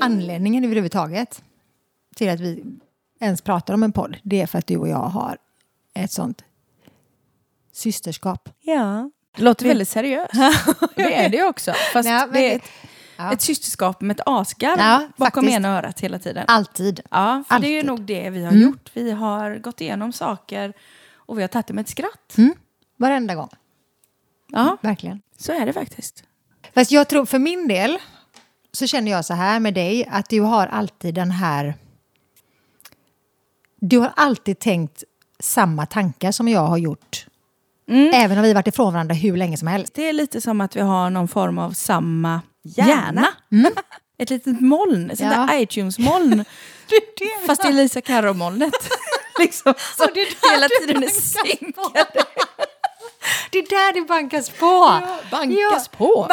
Anledningen överhuvudtaget till att vi ens pratar om en podd, det är för att du och jag har ett sånt systerskap. Ja. Det låter väldigt seriöst. det är det också. Fast men det Ja. ett systerskap med ett asgarv Ja, bakom faktiskt. ena örat hela tiden. Alltid. Ja, för det är ju Alltid. nog det vi har Mm. gjort. Vi har gått igenom saker och vi har tagit det med ett skratt. Mm. Varenda gång. Ja, Verkligen. så är det faktiskt. Fast jag tror för min del så känner jag så här med dig att du har alltid den här... Du har alltid tänkt samma tankar som jag har gjort. Även om vi varit ifrån varandra hur länge som helst. Det är lite som att vi har någon form av samma hjärna. Ett litet moln, ett sånt Ja. där iTunes-moln. Fast det är Lisa Karo-molnet. liksom, som det är hela tiden är synkade. Det är där det bankas på! Bankas på.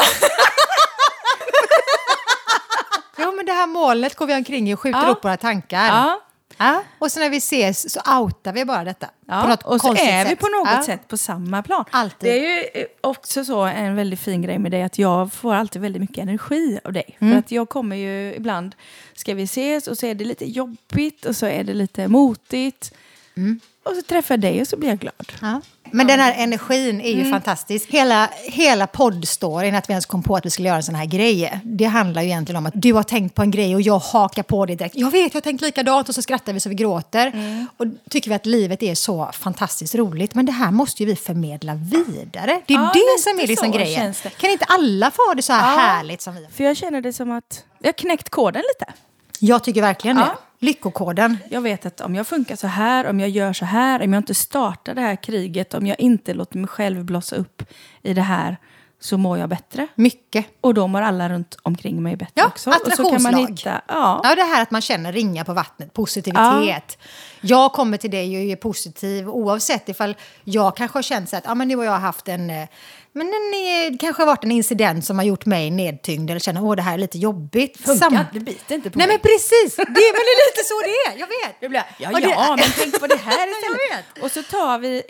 Ja, men det här molnet går vi omkring i och skjuter Ja. upp våra tankar. Ja. Ja, Och så när vi ses så outar vi bara detta. på Ja, något och så är vi på något Ja. sätt på samma plan. Alltid. Det är ju eh, också så en väldigt fin grej med dig att jag får alltid väldigt mycket energi av dig. Mm. För att jag kommer ju ibland, ska vi ses och så är det lite jobbigt och så är det lite motigt. Mm. Och så träffar jag dig och så blir jag glad. Ja. Men den här energin är ju Mm. fantastisk. Hela, hela poddstoryn, att vi ens kom på att vi skulle göra en sån här grej, det handlar ju egentligen om att du har tänkt på en grej och jag hakar på det direkt. Jag vet, jag har tänkt likadant och så skrattar vi så vi gråter. Mm. Och tycker vi att livet är så fantastiskt roligt. Men det här måste ju vi förmedla vidare. Det är Ja, det som är liksom grejen. Kan inte alla få ha det så här Ja. härligt som vi? För jag känner det som att jag har knäckt koden lite. Jag tycker verkligen Ja. det. Lyckokoden. Jag vet att om jag funkar så här, om jag gör så här, om jag inte startar det här kriget, om jag inte låter mig själv blossa upp i det här, så mår jag bättre. Mycket. Och då mår alla runt omkring mig bättre Ja, också. Attraktionslag. hitta, ja, Ja, det här att man känner ringa på vattnet, positivitet. Jag kommer till dig och är positiv oavsett ifall jag kanske har känt så att ja, men nu har jag haft en... eh, Men en, eh, kanske har varit en incident som har gjort mig nedtyngd eller känner att det här är lite jobbigt. funkar, det biter inte på Nej mig. men precis, det, men det är lite så det är, jag vet. Det blir, ja, Och det- ja, men tänk på det här istället. vet. Och så tar vi,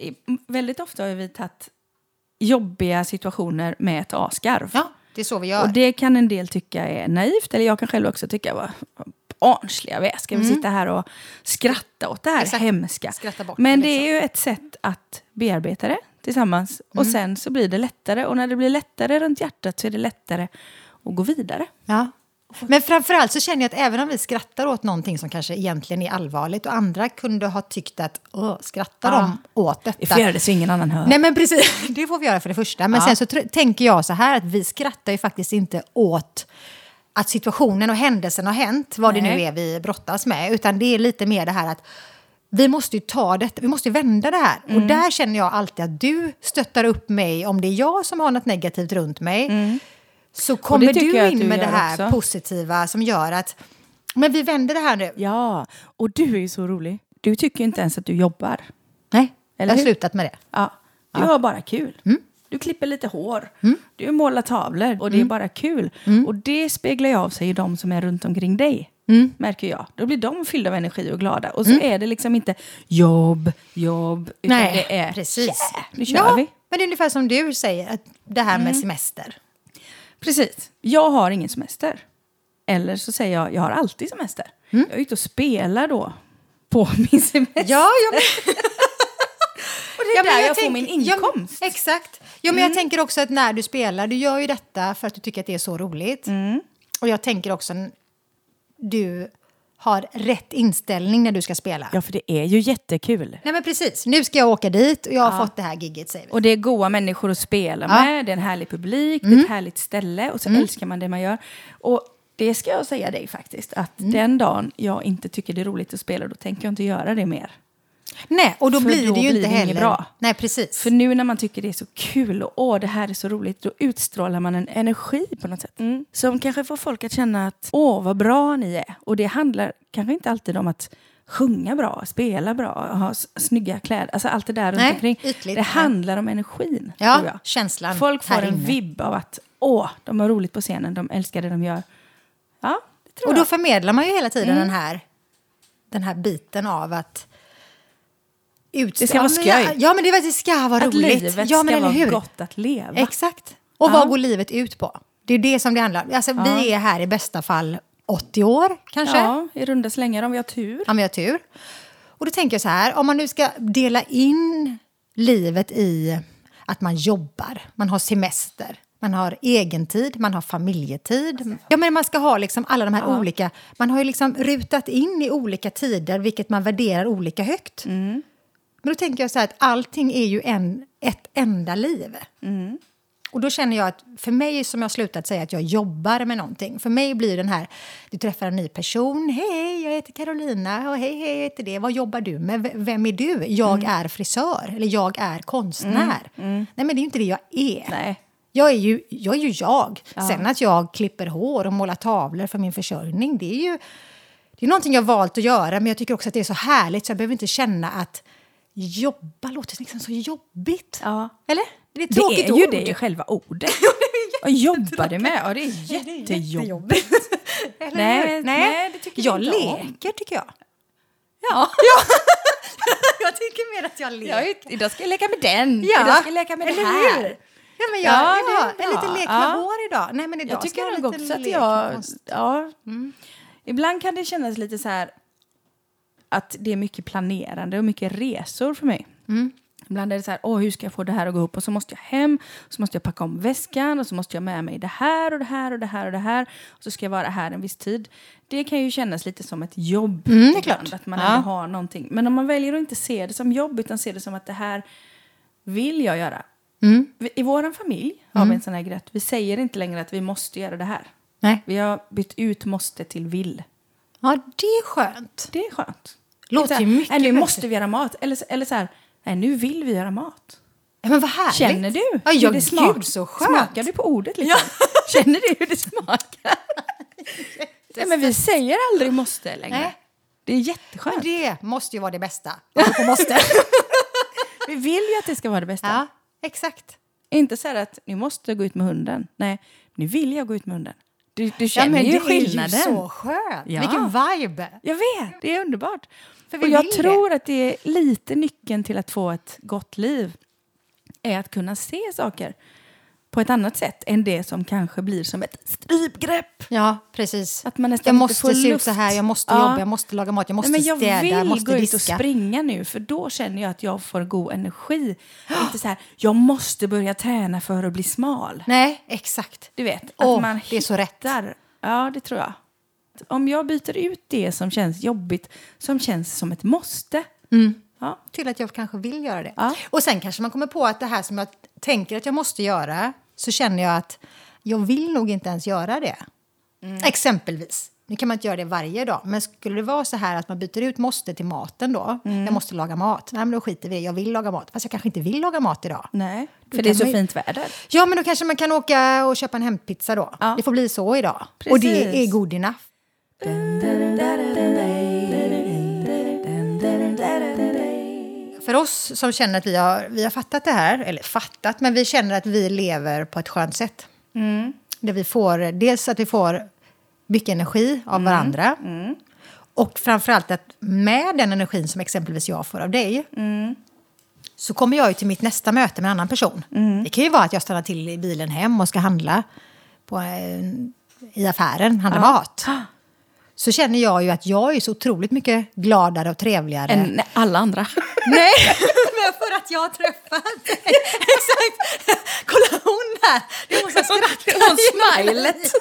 väldigt ofta har vi tagit jobbiga situationer med ett asgarv. Ja, det är så vi gör. Och det kan en del tycka är naivt, eller jag kan själv också tycka vad barnsliga vi är. Ska vi sitta här och skratta åt det här Mm. Exakt. hemska? Men det, liksom. är ju ett sätt att bearbeta det tillsammans. Och Mm. sen så blir det lättare. Och när det blir lättare runt hjärtat så är det lättare att gå vidare. Ja. Men framförallt så känner jag att även om vi skrattar åt någonting som kanske egentligen är allvarligt och andra kunde ha tyckt att Åh, skrattar de åt detta? Vi får göra det så ingen annan hör. Nej men precis, det får vi göra för det första. Men Ja. sen så tänker jag så här att vi skrattar ju faktiskt inte åt att situationen och händelsen har hänt, vad det Nej. nu är vi brottas med, utan det är lite mer det här att vi måste ju ta detta, vi måste ju vända det här. Mm. Och där känner jag alltid att du stöttar upp mig om det är jag som har något negativt runt mig. Så kommer Mm. du in med det här också. positiva som gör att men vi vänder det här nu. Ja, och du är ju så rolig. Du tycker inte ens att du jobbar. Nej, Eller jag har hur? slutat med det. Ja, du har bara kul. Mm. Du klipper lite hår, du målar tavlor och det Mm. är bara kul. Och det speglar ju av sig i de som är runt omkring dig. Mm. Märker jag. Då blir de fyllda av energi och glada. Och så är det liksom inte jobb, jobb, utan Nej, det är precis. yeah, nu kör ja, vi. Men det är ungefär som du säger, att det här Mm. med semester. Precis. Jag har ingen semester. Eller så säger jag, jag har alltid semester. Mm. Jag är ute och spelar då på min semester. Ja, ja, och det är ja, där jag, får tänker- min ja, men- inkomst. exakt. Ja, men jag tänker också att när du spelar, du gör ju detta för att du tycker att det är så roligt. Och jag tänker också du har rätt inställning när du ska spela. Ja, för det är ju jättekul. Nej men precis, nu ska jag åka dit och jag har fått det här gigget säger vi. Och det är goa människor att spela Ja. med, det är en härlig publik, det är ett härligt ställe och så älskar man det man gör. Och det ska jag säga dig faktiskt, att den dagen jag inte tycker det är roligt att spela, då tänker jag inte göra det mer. Nej, och då För blir då det ju blir inte heller... bra. Nej, precis. För nu när man tycker det är så kul och åh, det här är så roligt, då utstrålar man en energi på något sätt. Som kanske får folk att känna att åh, vad bra ni är. Och det handlar kanske inte alltid om att sjunga bra, spela bra, ha snygga kläder, alltså allt det där runt Nej, omkring. ytligt, det handlar om energin, Ja, känslan Folk får en vibb av att åh, de har roligt på scenen, de älskar det de gör. Ja, det tror Och då jag. förmedlar man ju hela tiden Mm. den, här, den här biten av att ut... Det ska vara ja, skoj. Ja, men det, det ska vara Att roligt. livet ja, men ska vara hur? gott att leva. Exakt. Och Ja. vad går livet ut på? Det är det som det handlar om. Alltså, Vi är här i bästa fall 80 år, kanske. Ja, i runda slängar om vi har tur. om vi har tur. Och då tänker jag så här, om man nu ska dela in livet i att man jobbar, man har semester, man har egentid, man har familjetid. Ja, men man ska ha liksom alla de här olika... Man har ju liksom rutat in i olika tider vilket man värderar olika högt. Men då tänker jag så här att allting är ju en, ett enda liv. Och då känner jag att för mig som jag har slutat säga att jag jobbar med någonting. För mig blir den här, du träffar en ny person. Hej, jag heter Carolina. Och hej, hej, jag heter det. Vad jobbar du med? Vem är du? Jag är frisör. Eller jag är konstnär. Nej, men det är ju inte det jag är. Nej. Jag är ju jag. Är ju jag. Sen att jag klipper hår och målar tavlor för min försörjning, det är ju det är någonting jag valt att göra. Men jag tycker också att det är så härligt så jag behöver inte känna att jobba låter liksom så jobbigt. Ja. Eller? Det är ett Det är ju ord. det i själva ordet. Vad jobbar du med? Ja, det är jättejobbigt. Eller Nej, hur? nej, det tycker jag vi inte om. leker, tycker jag. Ja. jag tycker mer att jag leker. Ja, idag ska jag leka med den. Ja. Idag ska jag leka med det Eller här. hur? Ja, men jag, Ja, ja, det är en liten lek med Ja. hår idag. Nej, men idag Jag tycker ska jag nog ha lite också att jag... Ja. Ibland kan det kännas lite så här att det är mycket planerande och mycket resor för mig. Ibland är det så här, åh hur ska jag få det här att gå upp? Och så måste jag hem, så måste jag packa om väskan och så måste jag med mig det här och det här och det här och det här. Och så ska jag vara här en viss tid. Det kan ju kännas lite som ett jobb. Mm, det är klart. Att man Ja. ändå har någonting. Men om man väljer att inte se det som jobb utan se det som att det här vill jag göra. Mm. I vår familj har vi en sån här grej vi säger inte längre att vi måste göra det här. Nej. Vi har bytt ut måste till vill. Ja, det är skönt. Det är skönt. Låter ju mycket Nej, nu bättre." måste vi göra mat. Eller, eller så här, nej nu vill vi göra mat. Ja, men vad härligt. Känner du Ja, ja det gud smakar? så skönt. Smakar du på ordet liksom? Känner du hur det smakar? nej, men vi säger aldrig måste längre. Nej. Det är jätteskönt. Men det måste ju vara det bästa. Måste. Vi vill ju att det ska vara det bästa. ja, exakt. Inte så här att nu måste jag gå ut med hunden. Nej, nu vill jag gå ut med hunden. Du, du Ja, känner men ju det skillnaden. är ju så skönt. Ja. Vilken vibe. Jag vet, det är underbart. Och jag tror att det är lite nyckeln till att få ett gott liv. Är att kunna se saker på ett annat sätt än det som kanske blir som ett strypgrepp. Ja, precis. Att man nästan jag inte måste får se ut luft. så här, jag måste Ja. jobba, jag måste laga mat, jag måste Nej, men jag städa, jag vill måste gå ut och diska. springa nu för då känner jag att jag får god energi. Inte så här, jag måste börja träna för att bli smal. Nej, exakt. Du vet, att man det är så rätt. Ja, det tror jag. Om jag byter ut det som känns jobbigt, som känns som ett måste. Ja, Till att jag kanske vill göra det. Ja. Och sen kanske man kommer på att det här som jag tänker att jag måste göra, så känner jag att jag vill nog inte ens göra det. Mm. Exempelvis. Nu kan man inte göra det varje dag, men skulle det vara så här att man byter ut måste till maten då, Mm. jag måste laga mat, nej men då skiter vi det, jag vill laga mat, fast jag kanske inte vill laga mat idag. nej, Då för det är så man fint väder. Ja, men då kanske man kan åka och köpa en hempizza då. Ja. Det får bli så idag. Och det Precis. är good enough. För oss som känner att vi har, vi har fattat det här, eller fattat, men vi känner att vi lever på ett skönt sätt. Där vi får, dels att vi får mycket energi av varandra. Och framförallt att med den energin som exempelvis jag får av dig så kommer jag ju till mitt nästa möte med en annan person. Det kan ju vara att jag stannar till i bilen hem och ska handla på, eh, i affären, handla mat. Så känner jag ju att jag är så otroligt mycket gladare och trevligare. Än alla andra. Nej, men för att jag har träffat dig. Exakt. Kolla hon där. Det är hon som skrattar. Hon smilet.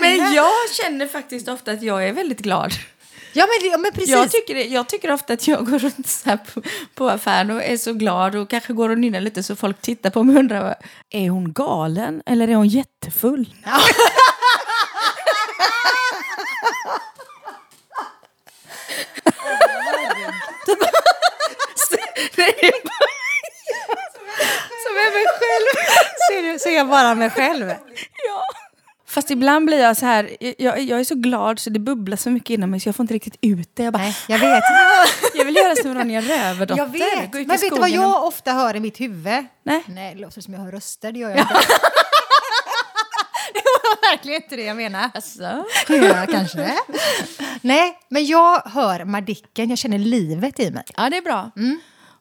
Men jag känner faktiskt ofta att jag är väldigt glad. Ja, men, ja, men precis. Jag tycker, jag tycker ofta att jag går runt så på, på affären och är så glad och kanske går och nynnar lite så folk tittar på mig och undrar är hon galen eller är hon jättefull? Som är mig själv. Ser, du, ser jag bara mig själv. Ja. Fast ibland blir jag så här, jag, jag är så glad så det bubblar så mycket inom mig så jag får inte riktigt ut det. Jag, bara, Nej, jag vet. jag vill göra som Ronja Rövardotter. Jag vet. Men vet du vad och- jag ofta hör i mitt huvud? Nej. Nej, det låter som jag hör röster. Det gör jag inte. Var verkligen inte det jag menar. Alltså. Ja, kanske. Nej, men jag hör Madicken, jag känner livet i mig. Ja, det är bra.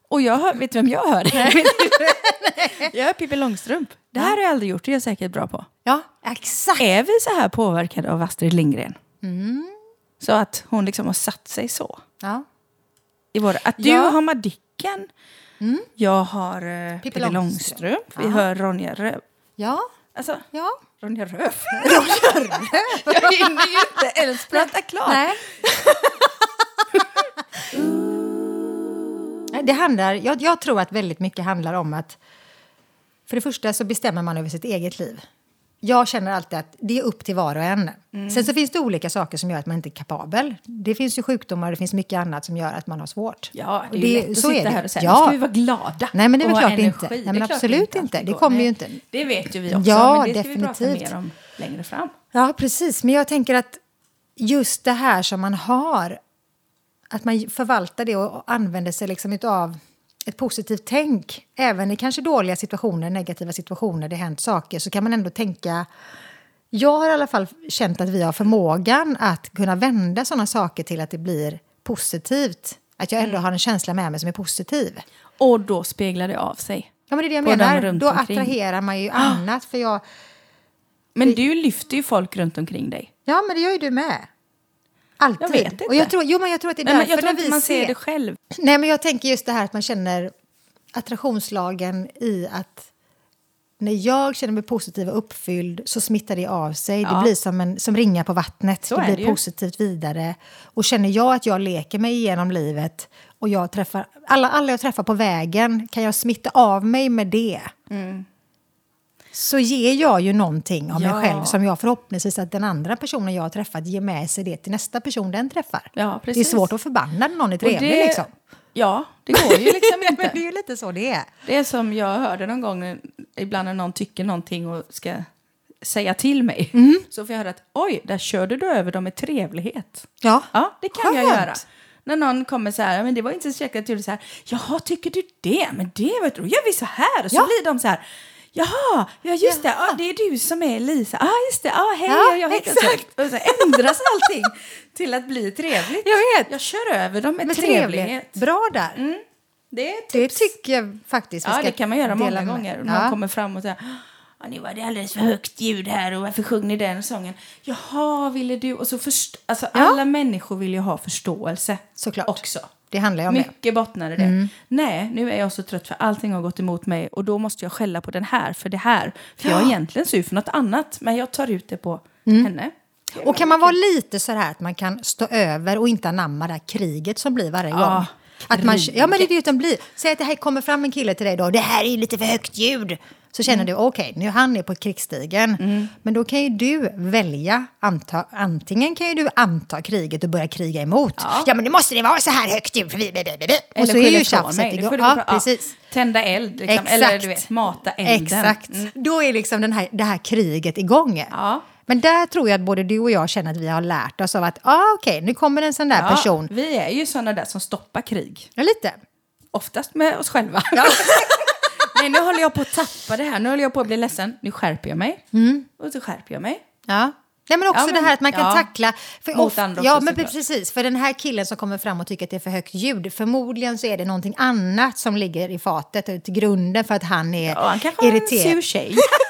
Och jag hör, vet du vem jag hör? jag hör Pippi Långstrump. Det här har jag aldrig gjort, det är jag säkert bra på. Ja, exakt. Är vi så här påverkade av Astrid Lindgren? Så att hon liksom har satt sig så? Ja. I våra, att du Ja. har Madicken, jag har uh, Pippi. Långstrump, vi Ja. hör Ronja Röv. Ja. Alltså, Ja. Ronja Röv. jag hinner ju inte ens prata klart. Nej, det handlar, jag, jag tror att väldigt mycket handlar om att för det första så bestämmer man över sitt eget liv. Jag känner alltid att det är upp till var och en. Sen så finns det olika saker som gör att man inte är kapabel. Det finns ju sjukdomar och det finns mycket annat som gör att man har svårt. Ja, det är ju lätt att sitta det. här och säga Ja. nu ska vi vara glada. Nej, men det är väl klart inte. Nej, Det men klart absolut inte. Det kommer ju Nej, inte. Det vet ju vi också, Ja, men det ska vi prata mer om längre fram. Ja, precis. Men jag tänker att just det här som man har, att man förvaltar det och använder sig liksom av ett positivt tänk. Även i kanske dåliga situationer, negativa situationer, det har hänt saker, så kan man ändå tänka... Jag har i alla fall känt att vi har förmågan att kunna vända sådana saker till att det blir positivt. Att jag ändå Mm. har en känsla med mig som är positiv. Och då speglar det av sig. Ja, men det är det jag menar. Då attraherar man ju annat. För jag, Men du lyfter ju folk runt omkring dig. ja, men det gör ju du med. Alltid. Jag vet inte. Och jag tror, jo, men jag tror att det är Nej, därför jag tror när inte man ser det själv. Nej, men jag tänker just det här att man känner attraktionslagen i att när jag känner mig positiv och uppfylld så smittar det av sig. Det Ja. blir som, en, som ringar på vattnet. Så det blir det positivt vidare. Och känner jag att jag leker mig igenom livet och jag träffar, alla, alla jag träffar på vägen kan jag smitta av mig med det. Så ger jag ju någonting av Ja. mig själv som jag förhoppningsvis att den andra personen jag har träffat ger med sig det till nästa person den träffar. Ja, det är svårt att förbanna någon är trevlig det, liksom. Ja, det går ju liksom Men inte. det är ju lite så det är. Det är som jag hörde någon gång, ibland när någon tycker någonting och ska säga till mig. Mm. Så får jag höra att oj, där körde du över dem med trevlighet. Ja, Ja, det kan jag Skönt. göra. När någon kommer så här, "Ja, men det var inte så jäkla trevligt så här, jaha, tycker du det? Men det du, då gör vi så här. Och så Ja. blir de så här, jaha, ja just det, ja, det är du som är Lisa. Ja, just det, ja, hej, Ja, jag heter exakt. Och så ändras allting till att bli trevligt. Jag vet. Jag kör över dem med, med trevlighet. trevlighet. Bra där. Det är Det tycker jag faktiskt vi Ja, ska det kan man göra många med. gånger. Ja. kommer fram och säger Ja, nu var det alldeles för högt ljud här och varför sjöng ni den sången? Jaha, ville du? Och så först, alltså Ja. alla människor vill ju ha förståelse. Såklart. Också. Det handlar om det. Mm. Mycket bottnar i det. Nej, nu är jag så trött för allting har gått emot mig och då måste jag skälla på den här för det här. För jag är egentligen sur för något annat, men jag tar ut det på Mm. henne. Och kan man vara lite så här att man kan stå över och inte anamma det här kriget som blir varje gång? Ja, att man, ja, men det är det som blir. Säg att det här kommer fram en kille till dig då. Det här är lite för högt ljud. Så känner du, okej, nu han är på krigsstigen. Men då kan ju du välja, anta, antingen kan ju du anta kriget och börja kriga emot. Ja, men nu måste det vara så här högt ljud. För vi, vi, vi, vi. Och Eller så är ju tjafset igång. Ja, precis. Tända eld, liksom. Exakt. eller du vet, mata elden. Exakt. Då är liksom den här, det här kriget igång. Ja. Men där tror jag att både du och jag känner att vi har lärt oss av att ah, okej, nu kommer en sån där Ja, person. Vi är ju sådana där som stoppar krig. Ja, lite. Oftast med oss själva. Nej, nu håller jag på att tappa det här. Nu håller jag på att bli ledsen. Nu skärper jag mig. Och så skärper jag mig. Ja. Nej, men också Ja, men- det här att man kan ja. tackla... För Mot andra Ja, också, men såklart. precis. För den här killen som kommer fram och tycker att det är för högt ljud, förmodligen så är det någonting annat som ligger i fatet, till grunden för att han är Ja, han kanske har en irriterad. sur tjej.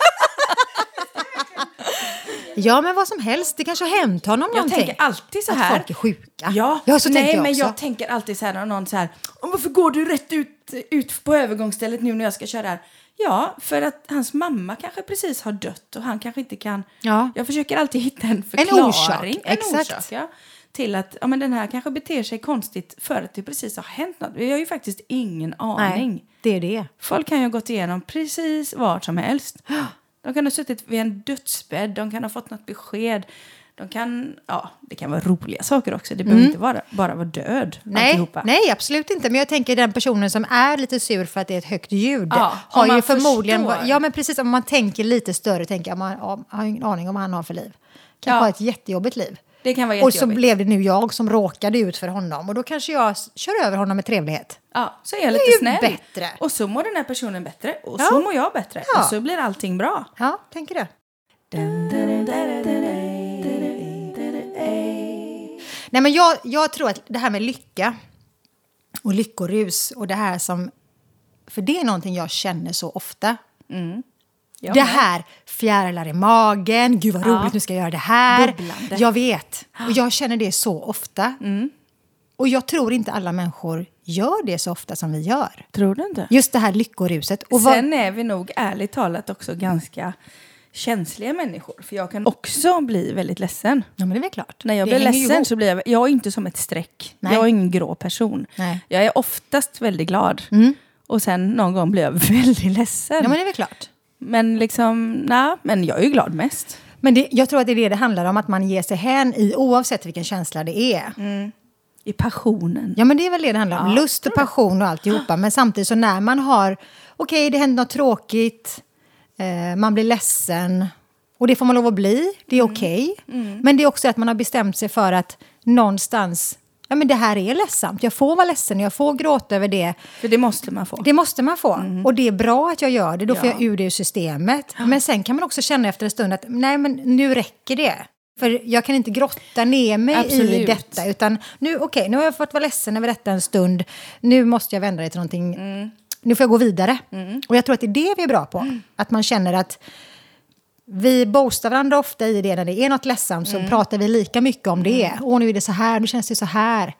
Ja, men vad som helst. Det kanske har hänt honom Jag någonting. tänker alltid så Att här. folk är sjuka. Ja, ja så nej, tänker jag men också. jag tänker alltid så här när någon så här. "Åh, Varför går du rätt ut, ut på övergångsstället nu när jag ska köra här? Ja, för att hans mamma kanske precis har dött och han kanske inte kan. Ja. Jag försöker alltid hitta en förklaring. orsak, En exakt. orsak, ja. Till att ja, men den här kanske beter sig konstigt för att det precis har hänt något. Vi har ju faktiskt ingen aning. Nej, det är det. Folk kan ju ha gått igenom precis vart som helst. De kan ha suttit vid en dödsbädd, de kan ha fått något besked. De kan, ja, det kan vara roliga saker också. Det behöver inte vara, bara vara död. Nej, alltihopa. nej, absolut inte. Men jag tänker den personen som är lite sur för att det är ett högt ljud Ja, har ju förmodligen... förstår. Ja, men precis. Om man tänker lite större, tänker jag, man ja, har ingen aning om vad han har för liv. Kanske Ja. har ett jättejobbigt liv. Det kan vara Och så blev det nu jag som råkade ut för honom. Och då kanske jag kör över honom med trevlighet. Ja, så är jag Det är lite snäll. bättre. Och så mår den här personen bättre. Och Ja. så mår jag bättre. Ja. Och så blir allting bra. Ja, tänker det. Nej, men jag, jag tror att det här med lycka och lyckorus och det här som... För det är någonting jag känner så ofta. Jag det här fjärilar i magen, gud vad roligt, Ja. nu ska jag göra det här. Bubblande. Jag vet, och jag känner det så ofta. Mm. Och jag tror inte alla människor gör det så ofta som vi gör. Tror du inte? Just det här lyckoruset. Och vad, Sen är vi nog ärligt talat också ganska känsliga människor. För jag kan också bli väldigt ledsen. ja, men det är väl klart. När jag Det blir ledsen ihop. så blir jag, jag är inte som ett streck. Nej. Jag är ingen grå person. Nej. Jag är oftast väldigt glad. Och sen någon gång blir jag väldigt ledsen. Ja, men det är väl klart. Men liksom, nej, men jag är ju glad mest. Men det, jag tror att det är det det handlar om, att man ger sig hän i oavsett vilken känsla det är. I passionen. Ja, men det är väl det det handlar om. Ja, Lust och passion och alltihopa. Men samtidigt så när man har, okej, det händer något tråkigt, eh, man blir ledsen, och det får man lov att bli, det är okej. Men det är också att man har bestämt sig för att någonstans, ja men det här är ledsamt, jag får vara ledsen, jag får gråta över det. För det måste man få. Det måste man få. Och det är bra att jag gör det, då får Ja. jag ur det ur systemet. Men sen kan man också känna efter en stund att nej men nu räcker det. För jag kan inte grotta ner mig i Absolut. detta. Utan nu, okej, nu har jag fått vara ledsen över detta en stund. Nu måste jag vända det till någonting. Nu får jag gå vidare. Och jag tror att det är det vi är bra på. Att man känner att vi boostar varandra ofta i det när det är något ledsamt. Så pratar vi lika mycket om det. Åh, nu är det så här, nu känns det så här.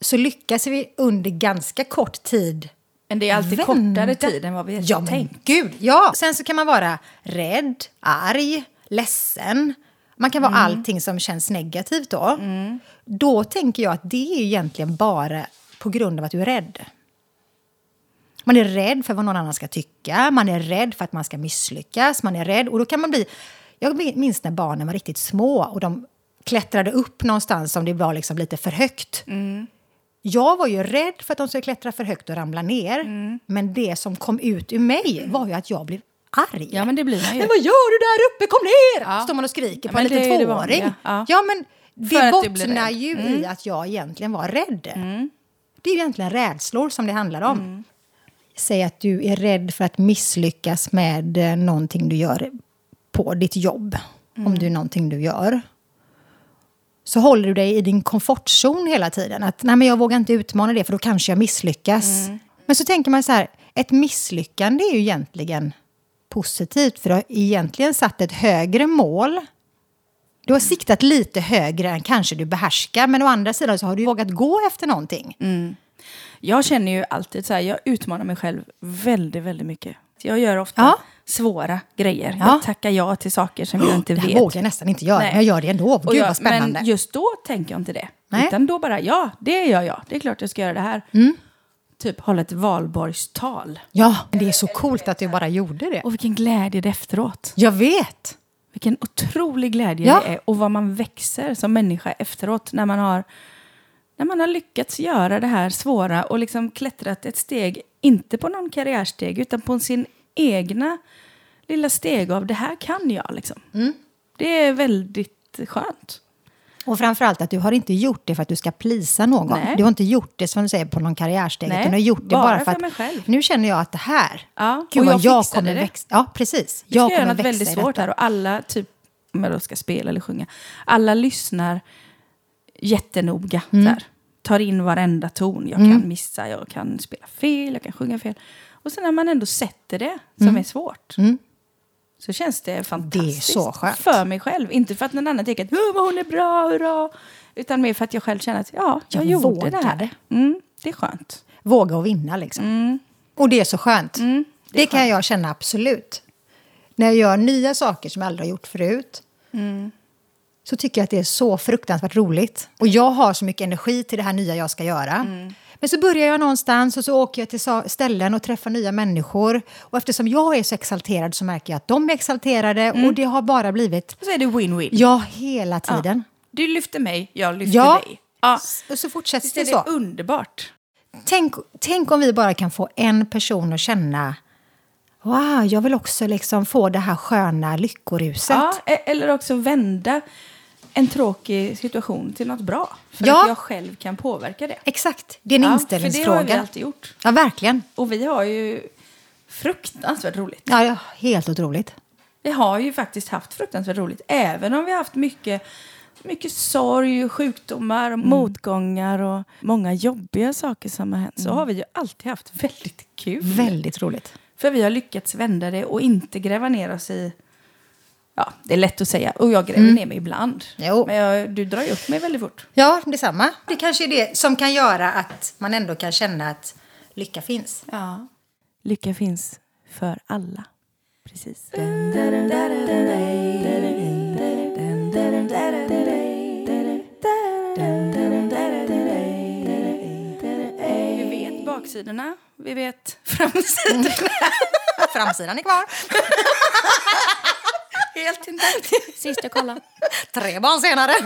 Så lyckas vi under ganska kort tid Men det är alltid Vända. kortare tid än vad vi Ja, har men tänkt. gud. Ja. Sen så kan man vara rädd, arg, ledsen. Man kan vara allting som känns negativt då. Då tänker jag att det är egentligen bara på grund av att du är rädd. Man är rädd för vad någon annan ska tycka, man är rädd för att man ska misslyckas, man är rädd. Och då kan man bli... Jag minns när barnen var riktigt små och de klättrade upp någonstans om det var liksom lite för högt. Jag var ju rädd för att de skulle klättra för högt och ramla ner. Men det som kom ut ur mig var ju att jag blev arg. Ja, men det blir man ju. Men vad gör du där uppe? Kom ner! Ja. Står man och skriker Ja, på en liten tvååring. Ja. Ja, men det bottnar ju Mm. i att jag egentligen var rädd. Det är ju egentligen rädslor som det handlar om. Mm. Säg att du är rädd för att misslyckas med eh, någonting du gör på ditt jobb. Mm. Om det är någonting du gör. Så håller du dig i din komfortzon hela tiden. Att nej, men jag vågar inte utmana det för då kanske jag misslyckas. Mm. Men så tänker man så här, ett misslyckande är ju egentligen positivt. För du har egentligen satt ett högre mål. Du har siktat lite högre än kanske du behärskar. Men å andra sidan så har du vågat gå efter någonting. Jag känner ju alltid så här, jag utmanar mig själv väldigt, väldigt mycket. Jag gör ofta Ja. svåra grejer. Ja. Jag tackar ja till saker som jag inte Det vet. vågar jag nästan inte göra, Nej. men jag gör det ändå. Och Gud jag- vad spännande. Men just då tänker jag inte det. Nej. Utan då bara, ja, det gör jag. Det är klart jag ska göra det här. Mm. Typ hålla ett valborgstal. Ja, det är så coolt att du bara gjorde det. Och vilken glädje det är efteråt. Jag vet. Vilken otrolig glädje Ja. det är. Och vad man växer som människa efteråt. När man har, när man har lyckats göra det här svåra och liksom klättrat ett steg. Inte på någon karriärsteg utan på sin egna lilla steg av det här kan jag. Liksom. Mm. Det är väldigt skönt. Och framförallt att du har inte gjort det för att du ska plisa någon. Nej. Du har inte gjort det som du säger på någon karriärsteg. Nej, utan du har gjort det bara bara, för för att mig själv. nu känner jag att det här, Ja, gud och jag jag kommer det. växa. Ja, precis. Vi ska Jag göra kommer något väldigt svårt här och alla, typ, om jag då ska spela eller sjunga, alla lyssnar jättenoga. Mm. Där. Tar in varenda ton. Jag kan missa, jag kan spela fel, jag kan sjunga fel. Och sen när man ändå sätter det, som är svårt, så känns det fantastiskt. Mm. skönt. För mig själv. Inte för att någon annan tänker att "Åh, vad hon är bra, hurra. Utan mer för att jag själv känner att ja, jag, Jag gjorde det här. vågade. Mm, det är skönt. Våga och vinna liksom. Och det är så skönt. Mm, det kan jag känna absolut. När jag gör nya saker som jag aldrig har gjort förut. Så tycker jag att det är så fruktansvärt roligt. Och jag har så mycket energi till det här nya jag ska göra. Mm. Men så börjar jag någonstans och så åker jag till ställen och träffar nya människor. Och eftersom jag är så exalterad så märker jag att de är exalterade. Mm. Och det har bara blivit, Och så är det win-win. ja, hela tiden. Du lyfter mig, jag lyfter Ja. dig. Ja. Och så fortsätter det är det så. underbart? Tänk, tänk om vi bara kan få en person att känna Wow, jag vill också liksom få det här sköna lyckoruset. Ja, e- eller också vända en tråkig situation till något bra. För Ja. att jag själv kan påverka det. Exakt, det är en Ja, inställningsfråga. För det har vi alltid gjort. Ja, verkligen. Och vi har ju fruktansvärt roligt. Ja, helt otroligt. Vi har ju faktiskt haft fruktansvärt roligt. Även om vi har haft mycket, mycket sorg, sjukdomar och motgångar och många jobbiga saker som har hänt. Så har vi ju alltid haft väldigt kul. Väldigt roligt. För vi har lyckats vända det och inte gräva ner oss i... Ja, det är lätt att säga. Och jag gräver ner mig ibland. Jo. Men jag, du drar ju upp mig väldigt fort. Ja, detsamma. Det kanske är det som kan göra att man ändå kan känna att lycka finns. Ja. Lycka finns för alla. Precis. Vi vet baksidorna, vi vet framsidorna. Framsidan är kvar. Helt intakt. Sist jag kollade. Tre barn senare.